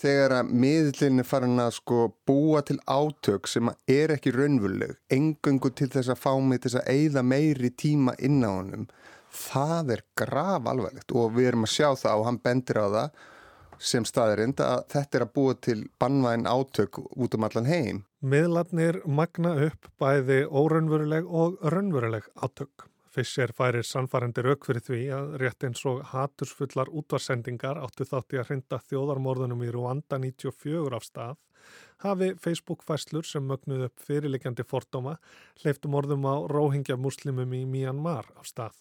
þegar að miðlinni farin að sko búa til átök sem er ekki raunvöldleg engungu til þess að fá mig til að eigða meiri tíma inn á honum það er grav alveglegt og við erum að sjá það og hann bendir á það sem staðirind að þetta er að búa til bannvæn átök út um allan heim. Miðlarnir magna upp bæði óraunveruleg og raunveruleg átök. Fischer færir sannfærandi rauk fyrir því að rétt eins og hatursfullar útvarsendingar áttu þátti að hrinda þjóðarmorðunum í Rwanda 94 af stað, hafi Facebook-fæslur sem mögnuð upp fyrirlikjandi fordóma hleyftum orðum á róhingja muslimum í Myanmar af stað.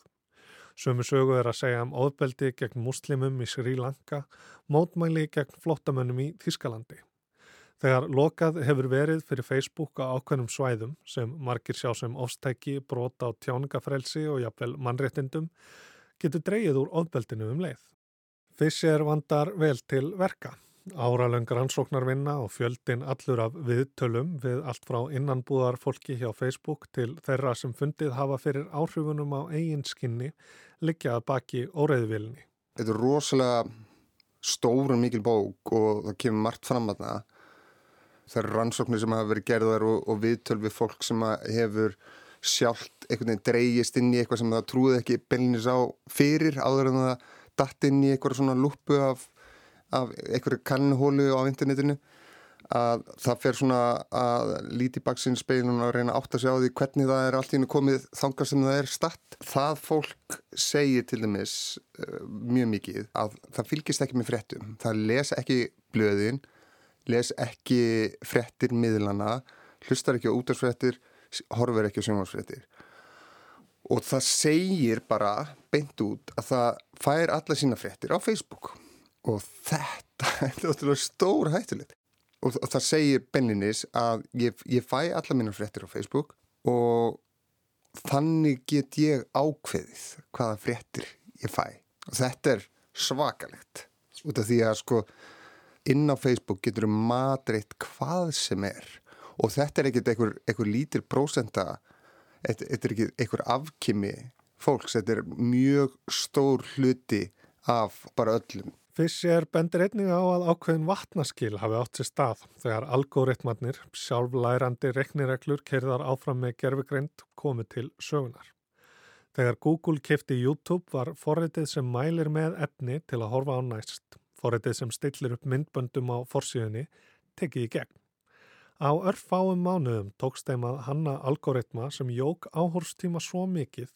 Sömu sögu er að segja um óðbeldi gegn muslimum í Sri Lanka, mótmæli gegn flottamönnum í Þískalandi. Þegar lokað hefur verið fyrir Facebook á ákveðnum svæðum sem margir sjá sem ofstæki, brota á tjáningafrelsi og jafnvel mannréttindum getur dreyið úr ofbeldinu um leið. Fischer vandar vel til verka. Áralöngar ansóknarvinna og fjöldin allur af viðtölum við allt frá innanbúðar fólki hjá Facebook til þeirra sem fundið hafa fyrir áhrifunum á eigin skinni liggjaða baki óreiðvilni. Þetta er rosalega stóru mikil bók og það kemur margt fram að það það eru rannsóknir sem hafa verið gerðar og, og viðtöl við fólk sem hefur sjálft einhvern veginn dreyjist inn í eitthvað sem það trúði ekki beilinnis á fyrir áður en það datt inn í eitthvað svona lúpu af, af einhverju kannuhólu á internetinu að það fer svona að líti baksinn speilun og reyna átt að sjá því hvernig það er allt í hennu komið þangar sem það er statt. Það fólk segir til dæmis uh, mjög mikið að það fylgist ekki með frettum. Það les ekki blöðin, les ekki frettir miðlana, hlustar ekki á útarsfrettir, horfur ekki á sjónvarsfrettir. Og það segir bara beint út að það fær alla sína frettir á Facebook. Og þetta er stór hættulegt. Og, það segir benninis að ég, ég fæ alla mínu fréttir á Facebook og þannig get ég ákveðið hvaða fréttir ég fæ. Og þetta er svakalegt. Út af því að sko inn á Facebook getur um matreitt hvað sem er og þetta er ekkert einhver, einhver lítir prósenda þetta, er ekkert einhver afkimi fólks, þetta er mjög stór hluti af bara öllum Fischer bendir einnig á að ákveðin vatnaskil hafi átt sér stað þegar algoritmarnir, sjálflærandi reknireglur kerðar áfram með gerfugreind komið til sögunar. Þegar Google kefti YouTube var forritið sem mælir með efni til að horfa á næst. Forritið sem stillir upp myndböndum á forsíðunni tekið í gegn. Á örfáum mánuðum tókst þeim að hanna algoritma sem jók áhorstíma svo mikið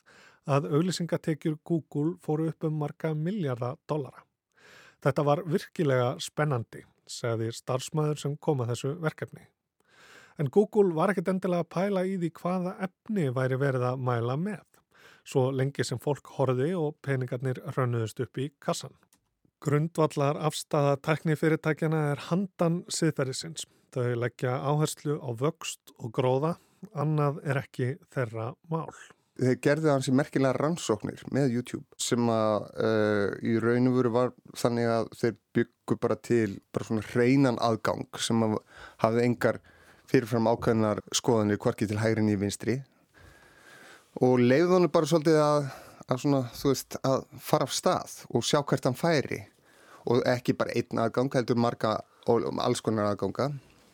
að auglisingatekjur Google fóru upp um marga miljardar dollara. Þetta var virkilega spennandi, segði starfsmæður sem kom að þessu verkefni. En Google var ekkert endilega að pæla í því hvaða efni væri verið að mæla með, svo lengi sem fólk horfi og peningarnir rönnuðust upp í kassan. Grundvallar afstæða teknifyrirtækjana er handan siðferðisins. Þau leggja áherslu á vöxt og gróða, annað er ekki þeirra mál. Þeir gerði hansi merkilega rannsóknir með YouTube sem að uh, í raun og veru var þannig að þeir byggu bara til bara svona hreinan aðgang sem að hafði engar fyrirfram ákveðnar skoðanir hvorki til hægrin í vinstri. Og leiðunum bara svolítið að, að svona, veist, að fara af stað og sjá hvert hann færi og ekki bara einn aðgang, heldur marga og alls konar aðganga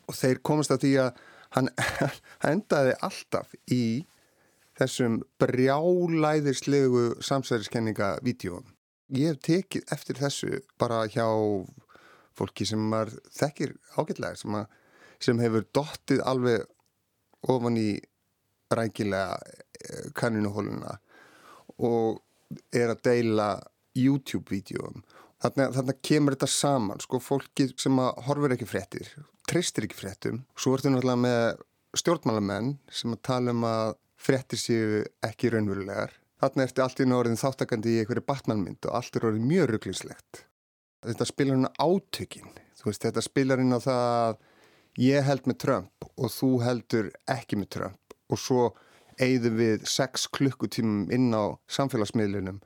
og þeir komast að því að hann, hann endaði alltaf í þessum brjálæðislegu samsæðiskenninga-vídeóum. Ég hef tekið eftir þessu bara hjá fólki sem maður þekkir ágætlega, sem, að, sem hefur dottið alveg ofan í rækilega eh, kanninuhóluna og er að deila YouTube-vídeóum. Þannig að kemur þetta saman, sko, fólki sem horfur ekki fréttir, treystir ekki fréttum. Svo ertu náttúrulega með stjórnmálamenn sem að tala um að frettir séu ekki raunverulegar. Þarna ertu allt í norðin þáttakandi í einhverju batmanmynd og allt er orðið mjög rugglingslegt. Þetta spilar hún átökin. Veist, þetta spilar hún á það að ég held með Trump og þú heldur ekki með Trump og svo eigðum við sex klukkutímum inn á samfélagsmiðlunum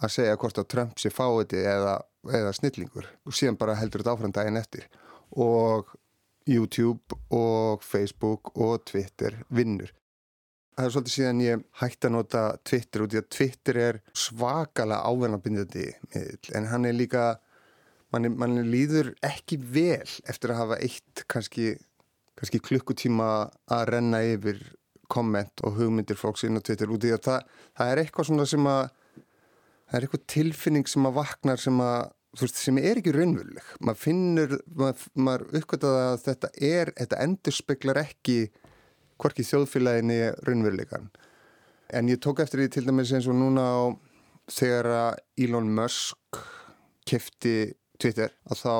að segja hvort að Trump sé fáiði eða, eða snillingur og síðan bara heldur þetta áfram daginn eftir. Og YouTube og Facebook og Twitter vinnur. Það er svolítið síðan ég hætti að nota Twitter út í að Twitter er svakalega áverðanbindandi en hann er líka mann, mann líður ekki vel eftir að hafa eitt kannski, kannski klukkutíma að renna yfir komment og hugmyndir fólks inn á Twitter út í að það, það er eitthvað svona sem að það er eitthvað tilfinning sem að vaknar sem að þú veist, sem er ekki raunvöldleg maður finnur, maður, maður uppgöttaða að þetta er, þetta endur speklar ekki hvorki þjóðfélagin er raunveruleikan. En ég tók eftir því til dæmis eins og núna á þegar Elon Musk kefti Twitter að þá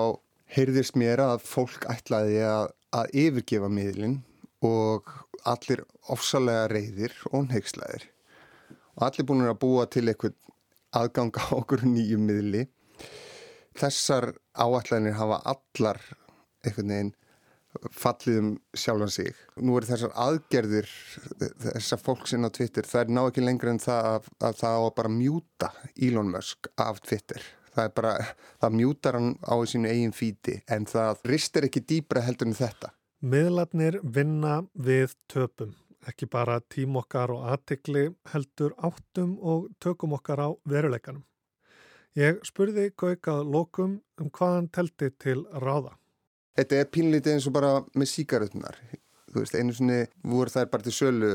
heyrðist mér að fólk ætlaði að, að yfirgefa miðlinn og allir ofsalega reyðir og nheigslaðir. Og allir búin að búa til eitthvað aðganga á okkur nýjum miðli. Þessar áallanir hafa allar einhvern veginn fallið um sjálfan sig. Nú er þessar aðgerðir þessar fólk sinna á Twitter, það er ná ekki lengur en það að, að það á að bara mjúta Elon Musk af Twitter. Það er bara, það mjútar hann á sínu eigin fíti en það ristir ekki dýbra heldur en þetta. Miðlarnir vinna við töpum, ekki bara tím okkar og aðtikli heldur áttum og tökum okkar á veruleikanum. Ég spurði Gaukað Lókum um hvað hann telti til ráða. Þetta er pínlítið eins og bara með síkaretunar. Þú veist, einu sinni voru þær bara til sölu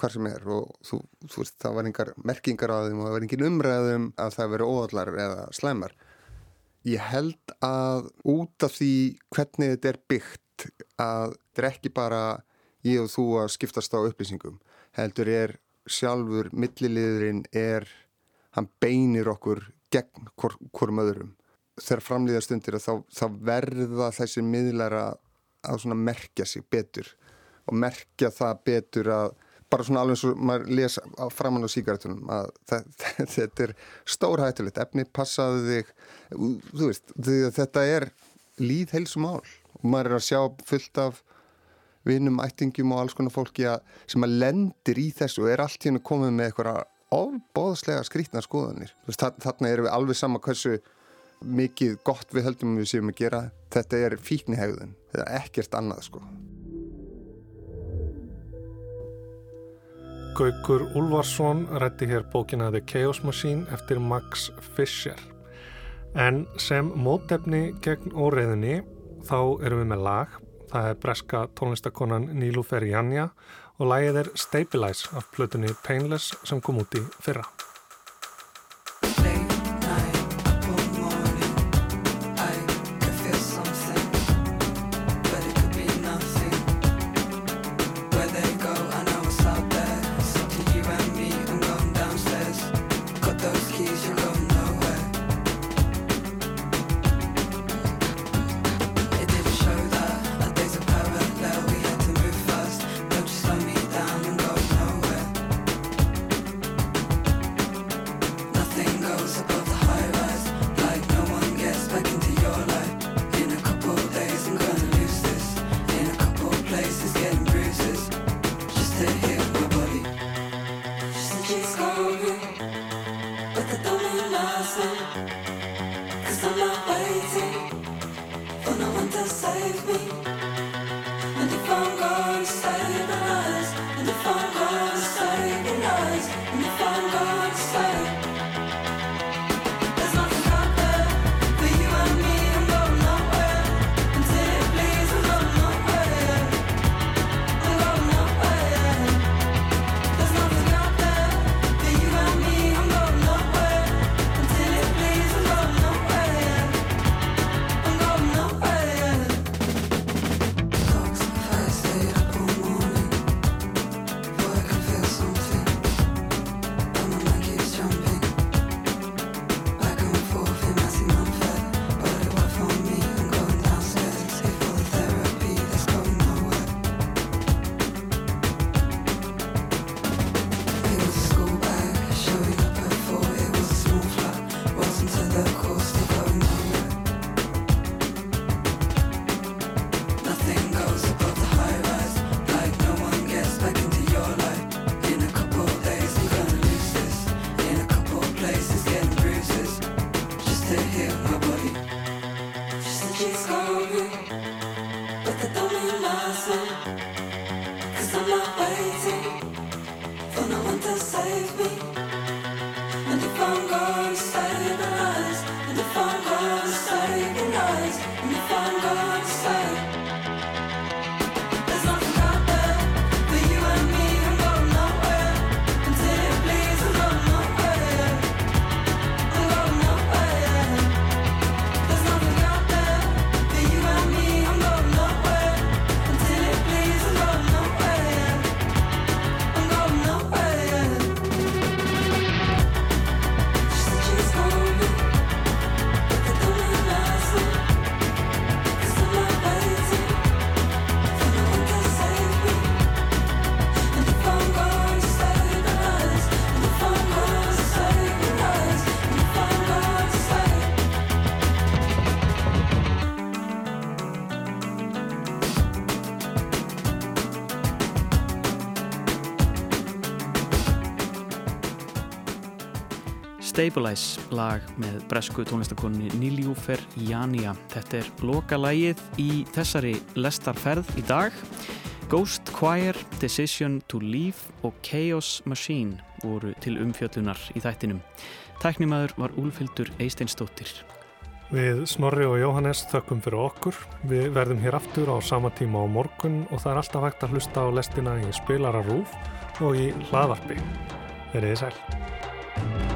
hvar sem er og þú, þú veist, það var engar merkingar á þeim og það var engin umræðum að það veri óallar eða slæmar. Ég held að út af því hvernig þetta er byggt að þetta er ekki bara ég og þú að skiptast á upplýsingum. Heldur er sjálfur, milliliðurinn er, hann beinir okkur gegn hvor, hvorm öðrum. Þegar framlýðar stundir þá, þá verða þessi miðlara að merkja sig betur og merkja það betur að bara svona alveg eins og maður lesa framann á síkartunum að þetta er stórhættulegt efni, passaðu þig þú veist, þetta er líðheilsum ál og maður er að sjá fullt af vinnum, ættingum og alls konar fólki að, sem að lendir í þessu og er allt hérna komið með eitthvað ofbóðslega skrítna skoðanir veist, þarna erum við alveg sama hversu mikið gott við höldum við séum að gera þetta er fíknihegðun þetta er ekkert annað sko Gaugur Ulfarsson rætti hér bókina The Chaos Machine eftir Max Fischer. En sem mótefni gegn óreðinni þá erum við með lag. Það er breska tónlistakonan Nílu Ferjanja og lagið er Stabilize af plötunni Painless sem kom út í fyrra. Stabilize lag með bresku tónlistakonni Níljúfer Janja. Þetta er loka lægið í þessari lestarferð í dag. Ghost Choir, Decision to Leave og Chaos Machine voru til umfjöllunar í þættinum. Tæknimaður var Úlfildur Eisteinstóttir. Við Snorri og Jóhannes þökkum fyrir okkur. Við verðum hér aftur á sama tíma á morgun og það er alltaf hægt að hlusta á lestina í spilararúf og í hlaðvarpi. Verðið sæl.